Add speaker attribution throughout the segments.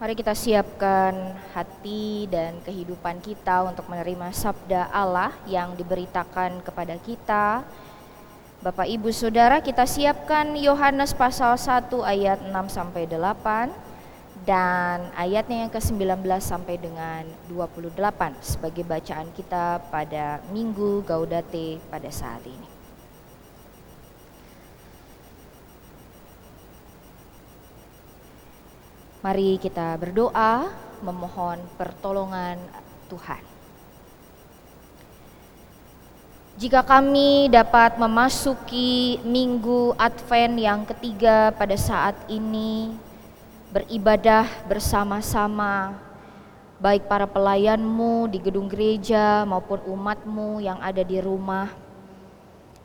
Speaker 1: Mari kita siapkan hati dan kehidupan kita untuk menerima sabda Allah yang diberitakan kepada kita. Bapak Ibu Saudara, kita siapkan Yohanes pasal 1 ayat 6 sampai 8 dan ayatnya yang ke-19 sampai dengan 28 sebagai bacaan kita pada Minggu Gaudate pada saat ini. Mari kita berdoa memohon pertolongan Tuhan. Jika kami dapat memasuki minggu Advent yang ketiga pada saat ini, beribadah bersama-sama, baik para pelayanmu di gedung gereja maupun umatmu yang ada di rumah,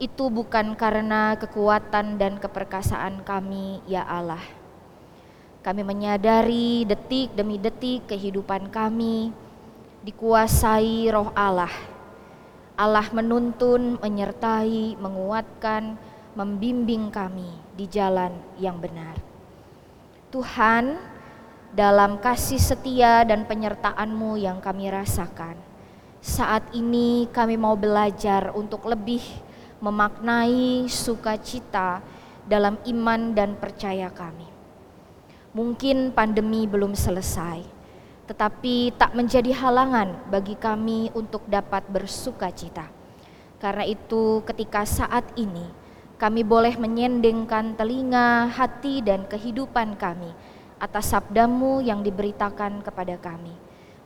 Speaker 1: itu bukan karena kekuatan dan keperkasaan kami, ya Allah kami menyadari detik demi detik kehidupan kami dikuasai roh Allah. Allah menuntun, menyertai, menguatkan, membimbing kami di jalan yang benar. Tuhan, dalam kasih setia dan penyertaan-Mu yang kami rasakan, saat ini kami mau belajar untuk lebih memaknai sukacita dalam iman dan percaya kami. Mungkin pandemi belum selesai, tetapi tak menjadi halangan bagi kami untuk dapat bersuka cita. Karena itu, ketika saat ini kami boleh menyendengkan telinga, hati, dan kehidupan kami atas sabdamu yang diberitakan kepada kami.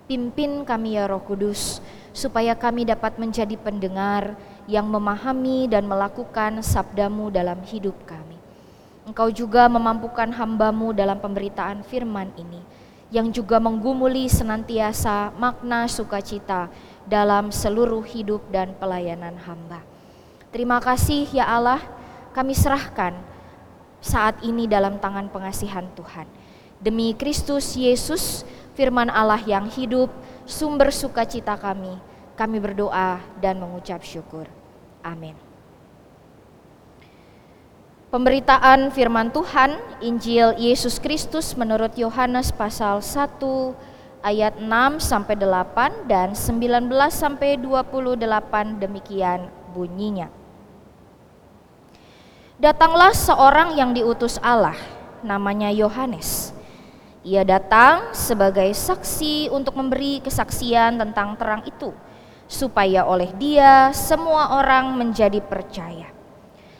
Speaker 1: Pimpin kami ya Roh Kudus, supaya kami dapat menjadi pendengar yang memahami dan melakukan sabdamu dalam hidup kami. Engkau juga memampukan hambamu dalam pemberitaan firman ini, yang juga menggumuli senantiasa makna sukacita dalam seluruh hidup dan pelayanan hamba. Terima kasih ya Allah, kami serahkan saat ini dalam tangan pengasihan Tuhan. Demi Kristus Yesus, firman Allah yang hidup, sumber sukacita kami, kami berdoa dan mengucap syukur. Amin. Pemberitaan firman Tuhan Injil Yesus Kristus menurut Yohanes pasal 1 ayat 6 sampai 8 dan 19 sampai 28 demikian bunyinya. Datanglah seorang yang diutus Allah namanya Yohanes. Ia datang sebagai saksi untuk memberi kesaksian tentang terang itu supaya oleh dia semua orang menjadi percaya.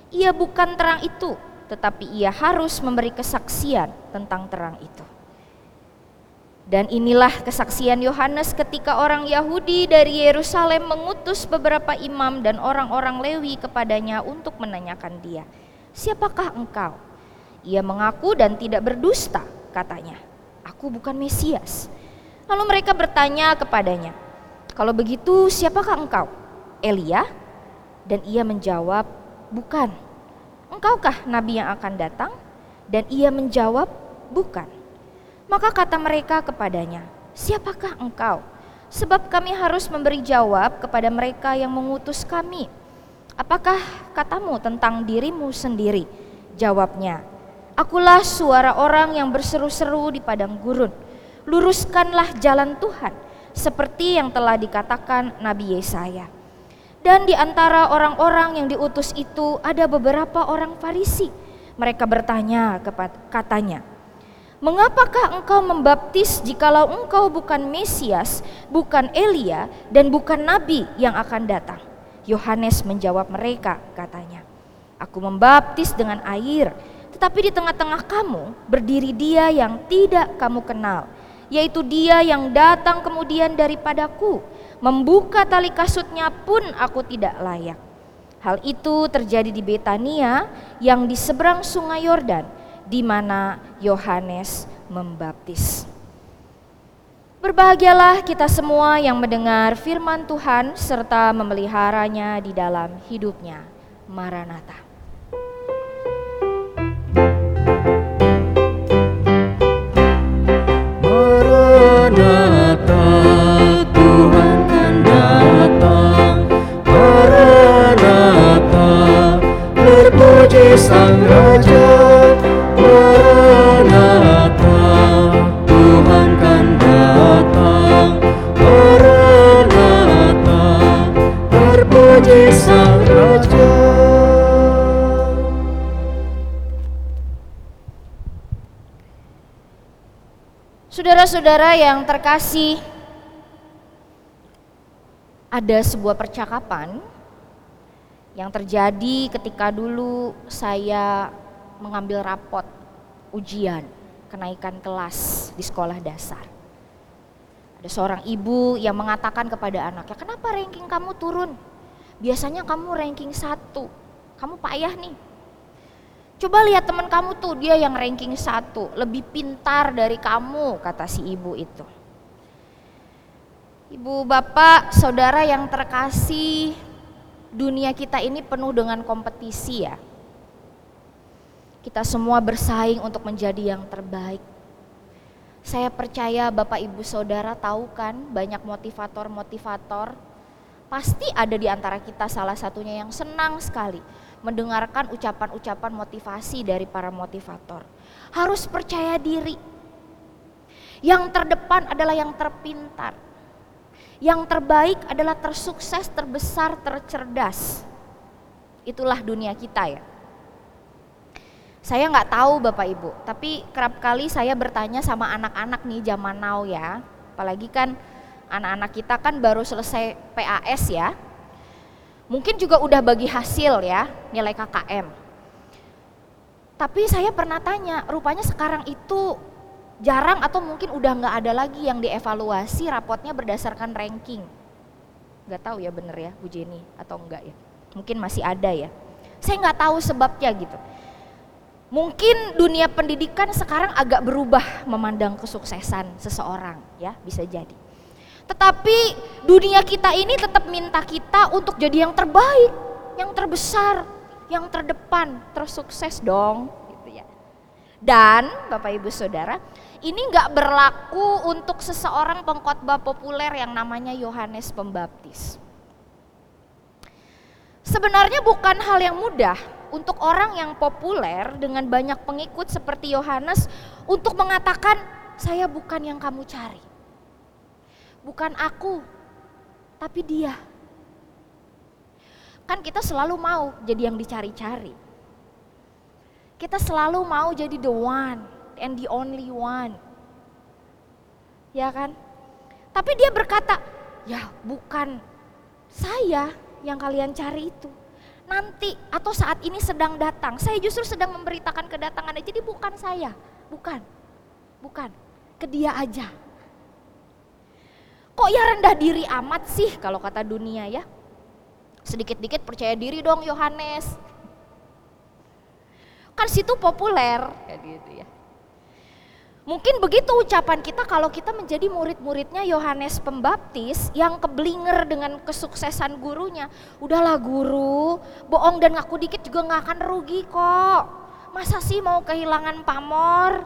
Speaker 1: Ia bukan terang itu, tetapi ia harus memberi kesaksian tentang terang itu. Dan inilah kesaksian Yohanes ketika orang Yahudi dari Yerusalem mengutus beberapa imam dan orang-orang Lewi kepadanya untuk menanyakan dia, "Siapakah engkau?" Ia mengaku dan tidak berdusta, katanya, "Aku bukan Mesias." Lalu mereka bertanya kepadanya, "Kalau begitu, siapakah engkau?" Elia, dan ia menjawab, bukan. Engkaukah nabi yang akan datang? Dan ia menjawab, bukan. Maka kata mereka kepadanya, siapakah engkau? Sebab kami harus memberi jawab kepada mereka yang mengutus kami. Apakah katamu tentang dirimu sendiri? Jawabnya, akulah suara orang yang berseru-seru di padang gurun. Luruskanlah jalan Tuhan, seperti yang telah dikatakan Nabi Yesaya. Dan di antara orang-orang yang diutus itu ada beberapa orang Farisi. Mereka bertanya kepada katanya, "Mengapakah engkau membaptis jikalau engkau bukan Mesias, bukan Elia, dan bukan nabi yang akan datang?" Yohanes menjawab mereka, katanya, "Aku membaptis dengan air, tetapi di tengah-tengah kamu berdiri dia yang tidak kamu kenal, yaitu dia yang datang kemudian daripadaku." Membuka tali kasutnya pun aku tidak layak. Hal itu terjadi di Betania yang di seberang sungai Yordan di mana Yohanes membaptis. Berbahagialah kita semua yang mendengar firman Tuhan serta memeliharanya di dalam hidupnya. Maranatha.
Speaker 2: sang raja Maranatha Tuhan kan datang. Maranatha Terpuji sang raja.
Speaker 1: Saudara-saudara yang terkasih, ada sebuah percakapan yang terjadi ketika dulu saya mengambil rapot ujian kenaikan kelas di sekolah dasar. Ada seorang ibu yang mengatakan kepada anaknya, kenapa ranking kamu turun? Biasanya kamu ranking satu, kamu payah nih, Coba lihat teman kamu tuh, dia yang ranking satu, lebih pintar dari kamu, kata si ibu itu. Ibu, bapak, saudara yang terkasih, dunia kita ini penuh dengan kompetisi ya. Kita semua bersaing untuk menjadi yang terbaik. Saya percaya bapak ibu saudara tahu kan banyak motivator-motivator. Pasti ada di antara kita salah satunya yang senang sekali mendengarkan ucapan-ucapan motivasi dari para motivator. Harus percaya diri. Yang terdepan adalah yang terpintar. Yang terbaik adalah tersukses, terbesar, tercerdas. Itulah dunia kita ya. Saya nggak tahu Bapak Ibu, tapi kerap kali saya bertanya sama anak-anak nih zaman now ya. Apalagi kan anak-anak kita kan baru selesai PAS ya, Mungkin juga udah bagi hasil ya nilai KKM. Tapi saya pernah tanya, rupanya sekarang itu jarang atau mungkin udah nggak ada lagi yang dievaluasi rapotnya berdasarkan ranking. Gak tahu ya bener ya Bu Jenny atau enggak ya. Mungkin masih ada ya. Saya nggak tahu sebabnya gitu. Mungkin dunia pendidikan sekarang agak berubah memandang kesuksesan seseorang ya bisa jadi. Tetapi dunia kita ini tetap minta kita untuk jadi yang terbaik, yang terbesar, yang terdepan, tersukses dong. Gitu ya. Dan Bapak Ibu Saudara, ini nggak berlaku untuk seseorang pengkhotbah populer yang namanya Yohanes Pembaptis. Sebenarnya bukan hal yang mudah untuk orang yang populer dengan banyak pengikut seperti Yohanes untuk mengatakan saya bukan yang kamu cari bukan aku, tapi dia. Kan kita selalu mau jadi yang dicari-cari. Kita selalu mau jadi the one and the only one. Ya kan? Tapi dia berkata, ya bukan saya yang kalian cari itu. Nanti atau saat ini sedang datang. Saya justru sedang memberitakan kedatangannya. Jadi bukan saya, bukan. Bukan. Ke dia aja Kok ya rendah diri amat sih kalau kata dunia ya? Sedikit-dikit percaya diri dong Yohanes. Kan situ populer kayak gitu ya. Mungkin begitu ucapan kita kalau kita menjadi murid-muridnya Yohanes Pembaptis yang keblinger dengan kesuksesan gurunya. Udahlah guru, bohong dan ngaku dikit juga nggak akan rugi kok. Masa sih mau kehilangan pamor?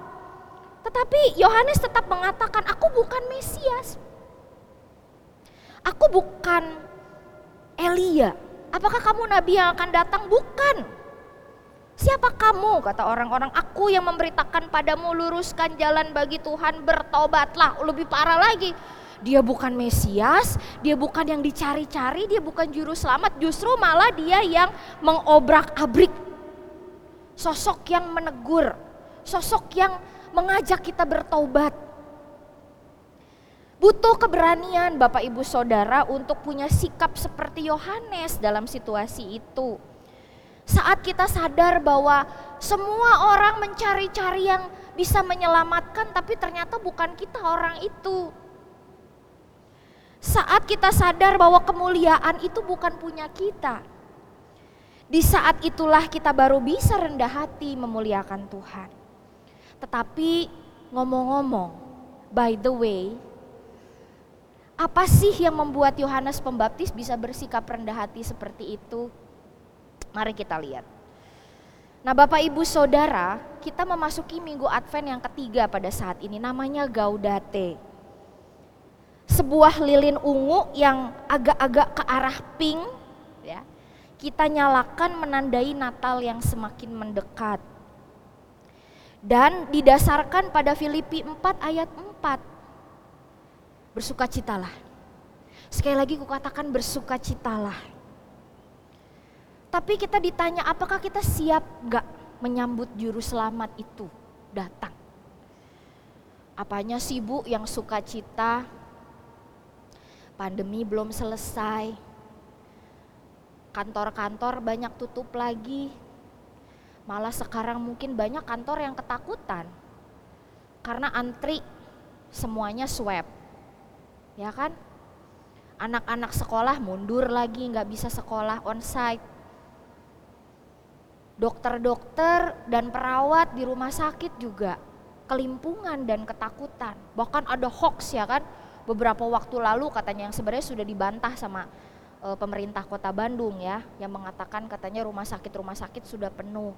Speaker 1: Tetapi Yohanes tetap mengatakan, aku bukan Mesias aku bukan Elia. Apakah kamu nabi yang akan datang? Bukan. Siapa kamu? Kata orang-orang, aku yang memberitakan padamu luruskan jalan bagi Tuhan, bertobatlah. Lebih parah lagi, dia bukan Mesias, dia bukan yang dicari-cari, dia bukan juru selamat, justru malah dia yang mengobrak-abrik. Sosok yang menegur, sosok yang mengajak kita bertobat. Butuh keberanian Bapak Ibu Saudara untuk punya sikap seperti Yohanes dalam situasi itu. Saat kita sadar bahwa semua orang mencari-cari yang bisa menyelamatkan tapi ternyata bukan kita orang itu. Saat kita sadar bahwa kemuliaan itu bukan punya kita. Di saat itulah kita baru bisa rendah hati memuliakan Tuhan. Tetapi ngomong-ngomong, by the way, apa sih yang membuat Yohanes Pembaptis bisa bersikap rendah hati seperti itu? Mari kita lihat. Nah Bapak Ibu Saudara, kita memasuki minggu Advent yang ketiga pada saat ini namanya Gaudate. Sebuah lilin ungu yang agak-agak ke arah pink ya. Kita nyalakan menandai Natal yang semakin mendekat. Dan didasarkan pada Filipi 4 ayat 4 bersukacitalah. Sekali lagi kukatakan bersukacitalah. Tapi kita ditanya apakah kita siap gak menyambut juru selamat itu datang. Apanya sih Bu yang sukacita? Pandemi belum selesai. Kantor-kantor banyak tutup lagi. Malah sekarang mungkin banyak kantor yang ketakutan. Karena antri semuanya swab. Ya kan? Anak-anak sekolah mundur lagi nggak bisa sekolah onsite. Dokter-dokter dan perawat di rumah sakit juga kelimpungan dan ketakutan. Bahkan ada hoax ya kan, beberapa waktu lalu katanya yang sebenarnya sudah dibantah sama e, pemerintah kota Bandung ya, yang mengatakan katanya rumah sakit-rumah sakit sudah penuh.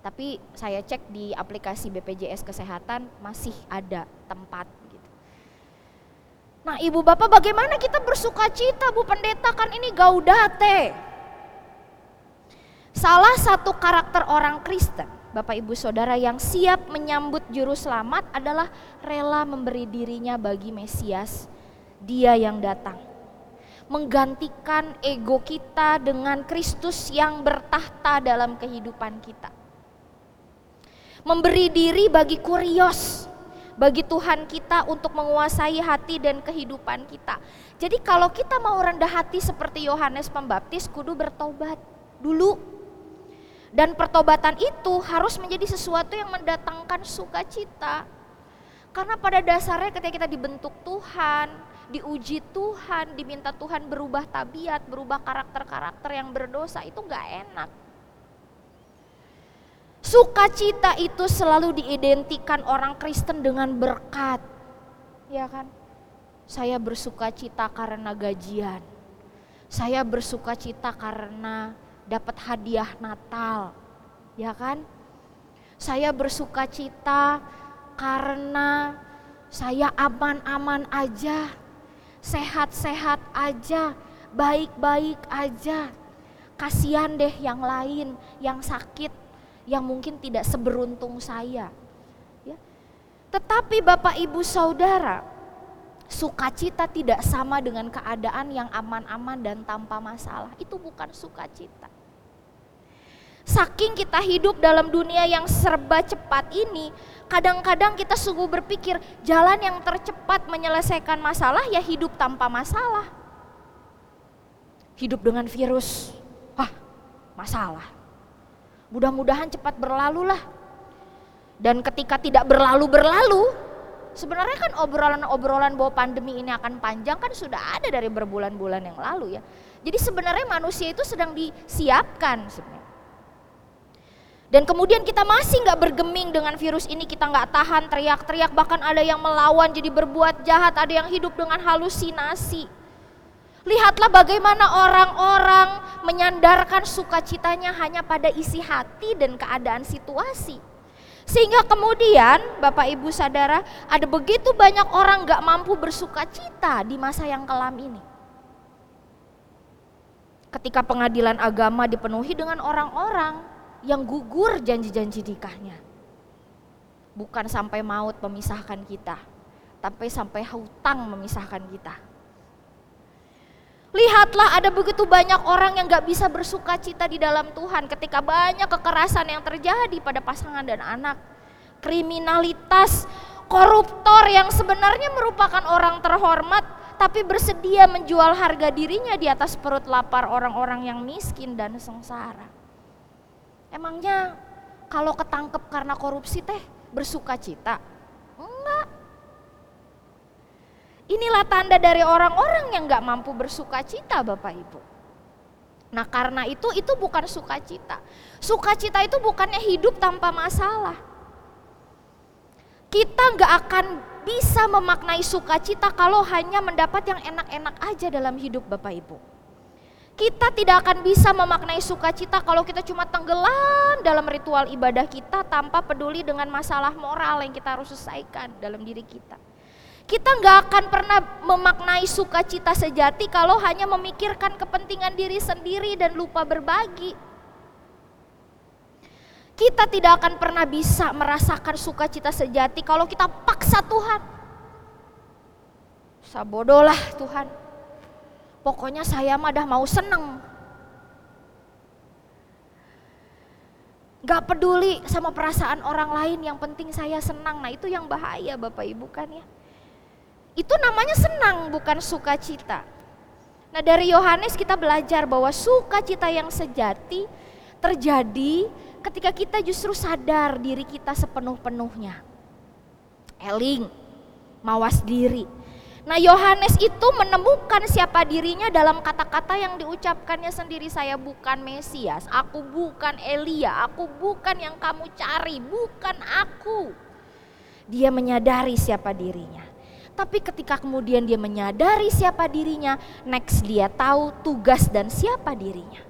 Speaker 1: Tapi saya cek di aplikasi BPJS Kesehatan masih ada tempat gitu. Nah ibu bapak bagaimana kita bersuka cita bu pendeta kan ini gaudate. Salah satu karakter orang Kristen Bapak Ibu Saudara yang siap menyambut juru selamat adalah rela memberi dirinya bagi Mesias, dia yang datang. Menggantikan ego kita dengan Kristus yang bertahta dalam kehidupan kita. Memberi diri bagi kurios, bagi Tuhan kita untuk menguasai hati dan kehidupan kita. Jadi kalau kita mau rendah hati seperti Yohanes Pembaptis, kudu bertobat dulu dan pertobatan itu harus menjadi sesuatu yang mendatangkan sukacita. Karena pada dasarnya ketika kita dibentuk Tuhan, diuji Tuhan, diminta Tuhan berubah tabiat, berubah karakter-karakter yang berdosa itu gak enak. Sukacita itu selalu diidentikan orang Kristen dengan berkat. Ya kan? Saya bersukacita karena gajian. Saya bersukacita karena dapat hadiah Natal, ya kan? Saya bersuka cita karena saya aman-aman aja, sehat-sehat aja, baik-baik aja. Kasihan deh yang lain, yang sakit, yang mungkin tidak seberuntung saya. Ya. Tetapi Bapak Ibu Saudara, sukacita tidak sama dengan keadaan yang aman-aman dan tanpa masalah. Itu bukan sukacita. Saking kita hidup dalam dunia yang serba cepat ini, kadang-kadang kita sungguh berpikir jalan yang tercepat menyelesaikan masalah ya hidup tanpa masalah. Hidup dengan virus, wah masalah. Mudah-mudahan cepat berlalu lah. Dan ketika tidak berlalu-berlalu, sebenarnya kan obrolan-obrolan bahwa pandemi ini akan panjang kan sudah ada dari berbulan-bulan yang lalu ya. Jadi sebenarnya manusia itu sedang disiapkan sebenarnya dan kemudian kita masih nggak bergeming dengan virus ini, kita nggak tahan teriak-teriak, bahkan ada yang melawan jadi berbuat jahat, ada yang hidup dengan halusinasi. Lihatlah bagaimana orang-orang menyandarkan sukacitanya hanya pada isi hati dan keadaan situasi. Sehingga kemudian Bapak Ibu Saudara ada begitu banyak orang gak mampu bersukacita di masa yang kelam ini. Ketika pengadilan agama dipenuhi dengan orang-orang yang gugur janji-janji nikahnya. Bukan sampai maut memisahkan kita, tapi sampai hutang memisahkan kita. Lihatlah ada begitu banyak orang yang gak bisa bersuka cita di dalam Tuhan ketika banyak kekerasan yang terjadi pada pasangan dan anak. Kriminalitas, koruptor yang sebenarnya merupakan orang terhormat tapi bersedia menjual harga dirinya di atas perut lapar orang-orang yang miskin dan sengsara. Emangnya kalau ketangkep karena korupsi teh bersuka cita? Enggak. Inilah tanda dari orang-orang yang nggak mampu bersuka cita Bapak Ibu. Nah karena itu itu bukan sukacita. Sukacita itu bukannya hidup tanpa masalah. Kita nggak akan bisa memaknai sukacita kalau hanya mendapat yang enak-enak aja dalam hidup Bapak Ibu. Kita tidak akan bisa memaknai sukacita kalau kita cuma tenggelam dalam ritual ibadah kita tanpa peduli dengan masalah moral yang kita harus selesaikan dalam diri kita. Kita nggak akan pernah memaknai sukacita sejati kalau hanya memikirkan kepentingan diri sendiri dan lupa berbagi. Kita tidak akan pernah bisa merasakan sukacita sejati kalau kita paksa Tuhan. Sabodolah Tuhan Pokoknya saya mah dah mau seneng. Gak peduli sama perasaan orang lain, yang penting saya senang. Nah itu yang bahaya Bapak Ibu kan ya. Itu namanya senang bukan sukacita. Nah dari Yohanes kita belajar bahwa sukacita yang sejati terjadi ketika kita justru sadar diri kita sepenuh-penuhnya. Eling, mawas diri. Nah Yohanes itu menemukan siapa dirinya dalam kata-kata yang diucapkannya sendiri saya bukan Mesias, aku bukan Elia, aku bukan yang kamu cari, bukan aku. Dia menyadari siapa dirinya. Tapi ketika kemudian dia menyadari siapa dirinya, next dia tahu tugas dan siapa dirinya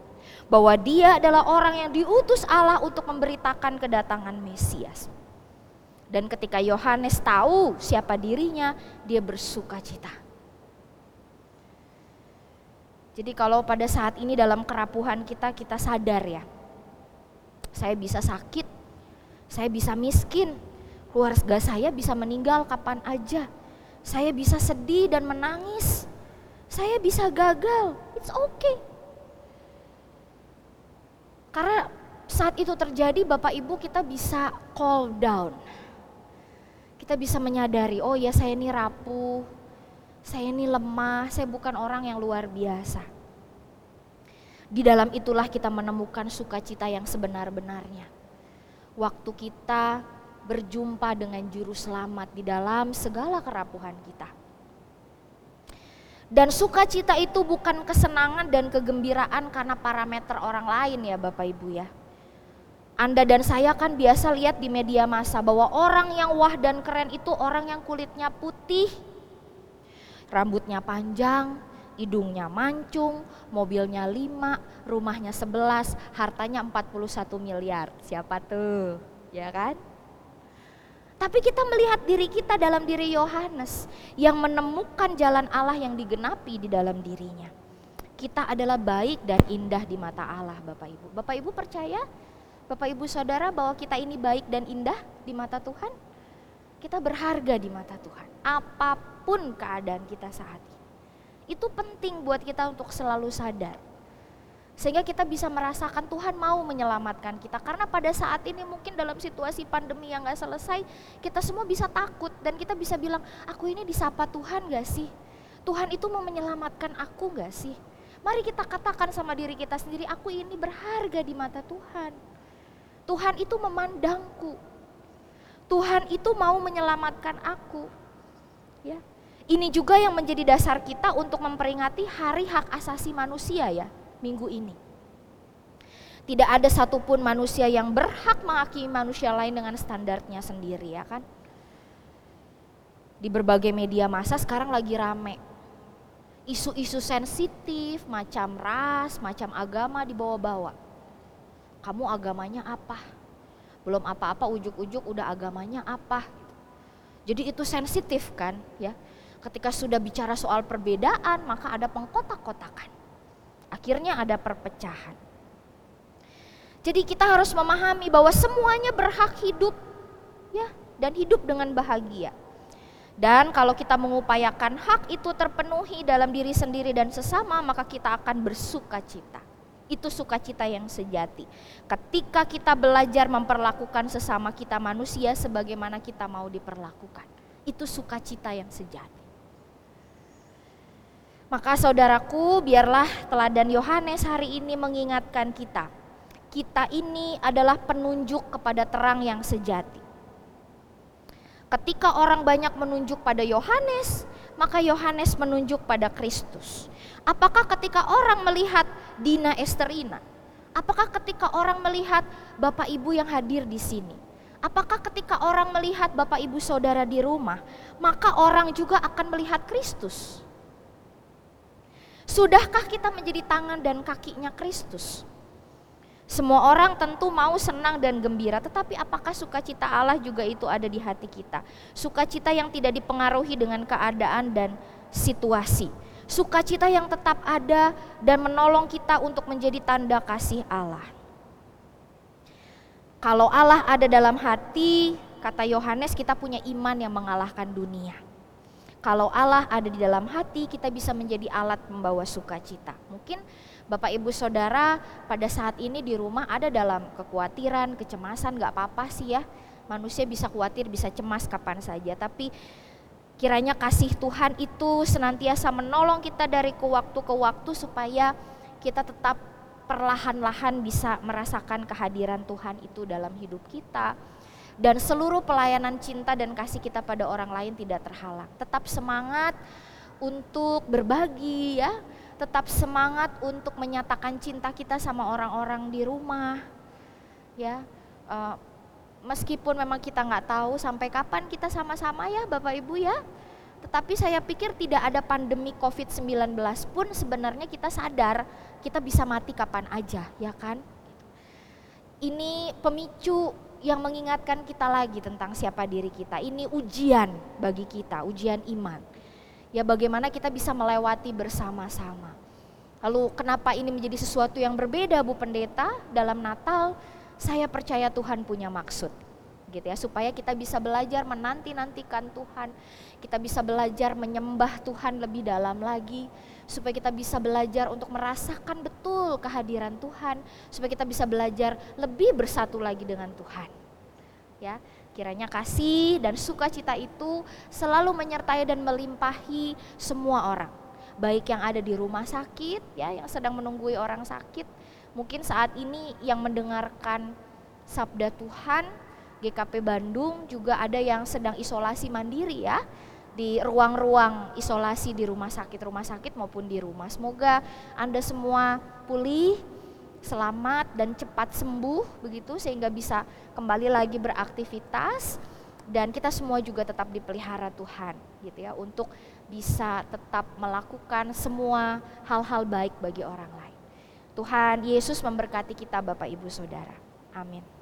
Speaker 1: bahwa dia adalah orang yang diutus Allah untuk memberitakan kedatangan Mesias. Dan ketika Yohanes tahu siapa dirinya, dia bersuka cita. Jadi kalau pada saat ini dalam kerapuhan kita, kita sadar ya, saya bisa sakit, saya bisa miskin, keluarga saya bisa meninggal kapan aja, saya bisa sedih dan menangis, saya bisa gagal, it's okay. Karena saat itu terjadi Bapak Ibu kita bisa call down. Kita bisa menyadari, oh ya saya ini rapuh, saya ini lemah, saya bukan orang yang luar biasa. Di dalam itulah kita menemukan sukacita yang sebenar-benarnya. Waktu kita berjumpa dengan juru selamat di dalam segala kerapuhan kita. Dan sukacita itu bukan kesenangan dan kegembiraan karena parameter orang lain ya Bapak Ibu ya. Anda dan saya kan biasa lihat di media massa bahwa orang yang wah dan keren itu orang yang kulitnya putih, rambutnya panjang, hidungnya mancung, mobilnya lima, rumahnya sebelas, hartanya 41 miliar. Siapa tuh? Ya kan? Tapi kita melihat diri kita dalam diri Yohanes yang menemukan jalan Allah yang digenapi di dalam dirinya. Kita adalah baik dan indah di mata Allah Bapak Ibu. Bapak Ibu percaya? Bapak Ibu Saudara bahwa kita ini baik dan indah di mata Tuhan? Kita berharga di mata Tuhan. Apa pun keadaan kita saat ini. Itu penting buat kita untuk selalu sadar sehingga kita bisa merasakan Tuhan mau menyelamatkan kita karena pada saat ini mungkin dalam situasi pandemi yang gak selesai kita semua bisa takut dan kita bisa bilang aku ini disapa Tuhan gak sih Tuhan itu mau menyelamatkan aku gak sih mari kita katakan sama diri kita sendiri aku ini berharga di mata Tuhan Tuhan itu memandangku Tuhan itu mau menyelamatkan aku ya ini juga yang menjadi dasar kita untuk memperingati hari hak asasi manusia ya minggu ini. Tidak ada satupun manusia yang berhak menghakimi manusia lain dengan standarnya sendiri ya kan. Di berbagai media massa sekarang lagi rame. Isu-isu sensitif, macam ras, macam agama dibawa-bawa. Kamu agamanya apa? Belum apa-apa ujuk-ujuk udah agamanya apa. Jadi itu sensitif kan ya. Ketika sudah bicara soal perbedaan maka ada pengkotak-kotakan. Akhirnya ada perpecahan. Jadi kita harus memahami bahwa semuanya berhak hidup ya dan hidup dengan bahagia. Dan kalau kita mengupayakan hak itu terpenuhi dalam diri sendiri dan sesama, maka kita akan bersuka cita. Itu sukacita yang sejati. Ketika kita belajar memperlakukan sesama kita manusia sebagaimana kita mau diperlakukan. Itu sukacita yang sejati. Maka saudaraku, biarlah teladan Yohanes hari ini mengingatkan kita. Kita ini adalah penunjuk kepada terang yang sejati. Ketika orang banyak menunjuk pada Yohanes, maka Yohanes menunjuk pada Kristus. Apakah ketika orang melihat Dina Esterina? Apakah ketika orang melihat Bapak Ibu yang hadir di sini? Apakah ketika orang melihat Bapak Ibu Saudara di rumah, maka orang juga akan melihat Kristus? Sudahkah kita menjadi tangan dan kakinya Kristus? Semua orang tentu mau senang dan gembira, tetapi apakah sukacita Allah juga itu ada di hati kita? Sukacita yang tidak dipengaruhi dengan keadaan dan situasi. Sukacita yang tetap ada dan menolong kita untuk menjadi tanda kasih Allah. Kalau Allah ada dalam hati, kata Yohanes, kita punya iman yang mengalahkan dunia. Kalau Allah ada di dalam hati, kita bisa menjadi alat membawa sukacita. Mungkin Bapak Ibu Saudara pada saat ini di rumah ada dalam kekhawatiran, kecemasan, nggak apa-apa sih ya. Manusia bisa khawatir, bisa cemas kapan saja. Tapi kiranya kasih Tuhan itu senantiasa menolong kita dari ke waktu ke waktu supaya kita tetap perlahan-lahan bisa merasakan kehadiran Tuhan itu dalam hidup kita. Dan seluruh pelayanan cinta dan kasih kita pada orang lain tidak terhalang. Tetap semangat untuk berbagi ya, tetap semangat untuk menyatakan cinta kita sama orang-orang di rumah ya. Uh, meskipun memang kita nggak tahu sampai kapan kita sama-sama ya Bapak Ibu ya tetapi saya pikir tidak ada pandemi COVID-19 pun sebenarnya kita sadar kita bisa mati kapan aja ya kan ini pemicu yang mengingatkan kita lagi tentang siapa diri kita ini ujian bagi kita ujian iman ya bagaimana kita bisa melewati bersama-sama. Lalu kenapa ini menjadi sesuatu yang berbeda Bu Pendeta dalam Natal? Saya percaya Tuhan punya maksud gitu ya supaya kita bisa belajar menanti-nantikan Tuhan. Kita bisa belajar menyembah Tuhan lebih dalam lagi supaya kita bisa belajar untuk merasakan betul kehadiran Tuhan, supaya kita bisa belajar lebih bersatu lagi dengan Tuhan. Ya, Kiranya kasih dan sukacita itu selalu menyertai dan melimpahi semua orang. Baik yang ada di rumah sakit ya yang sedang menunggui orang sakit, mungkin saat ini yang mendengarkan sabda Tuhan GKP Bandung juga ada yang sedang isolasi mandiri ya di ruang-ruang isolasi di rumah sakit-rumah sakit maupun di rumah. Semoga Anda semua pulih selamat dan cepat sembuh begitu sehingga bisa kembali lagi beraktivitas dan kita semua juga tetap dipelihara Tuhan gitu ya untuk bisa tetap melakukan semua hal-hal baik bagi orang lain. Tuhan Yesus memberkati kita Bapak Ibu Saudara. Amin.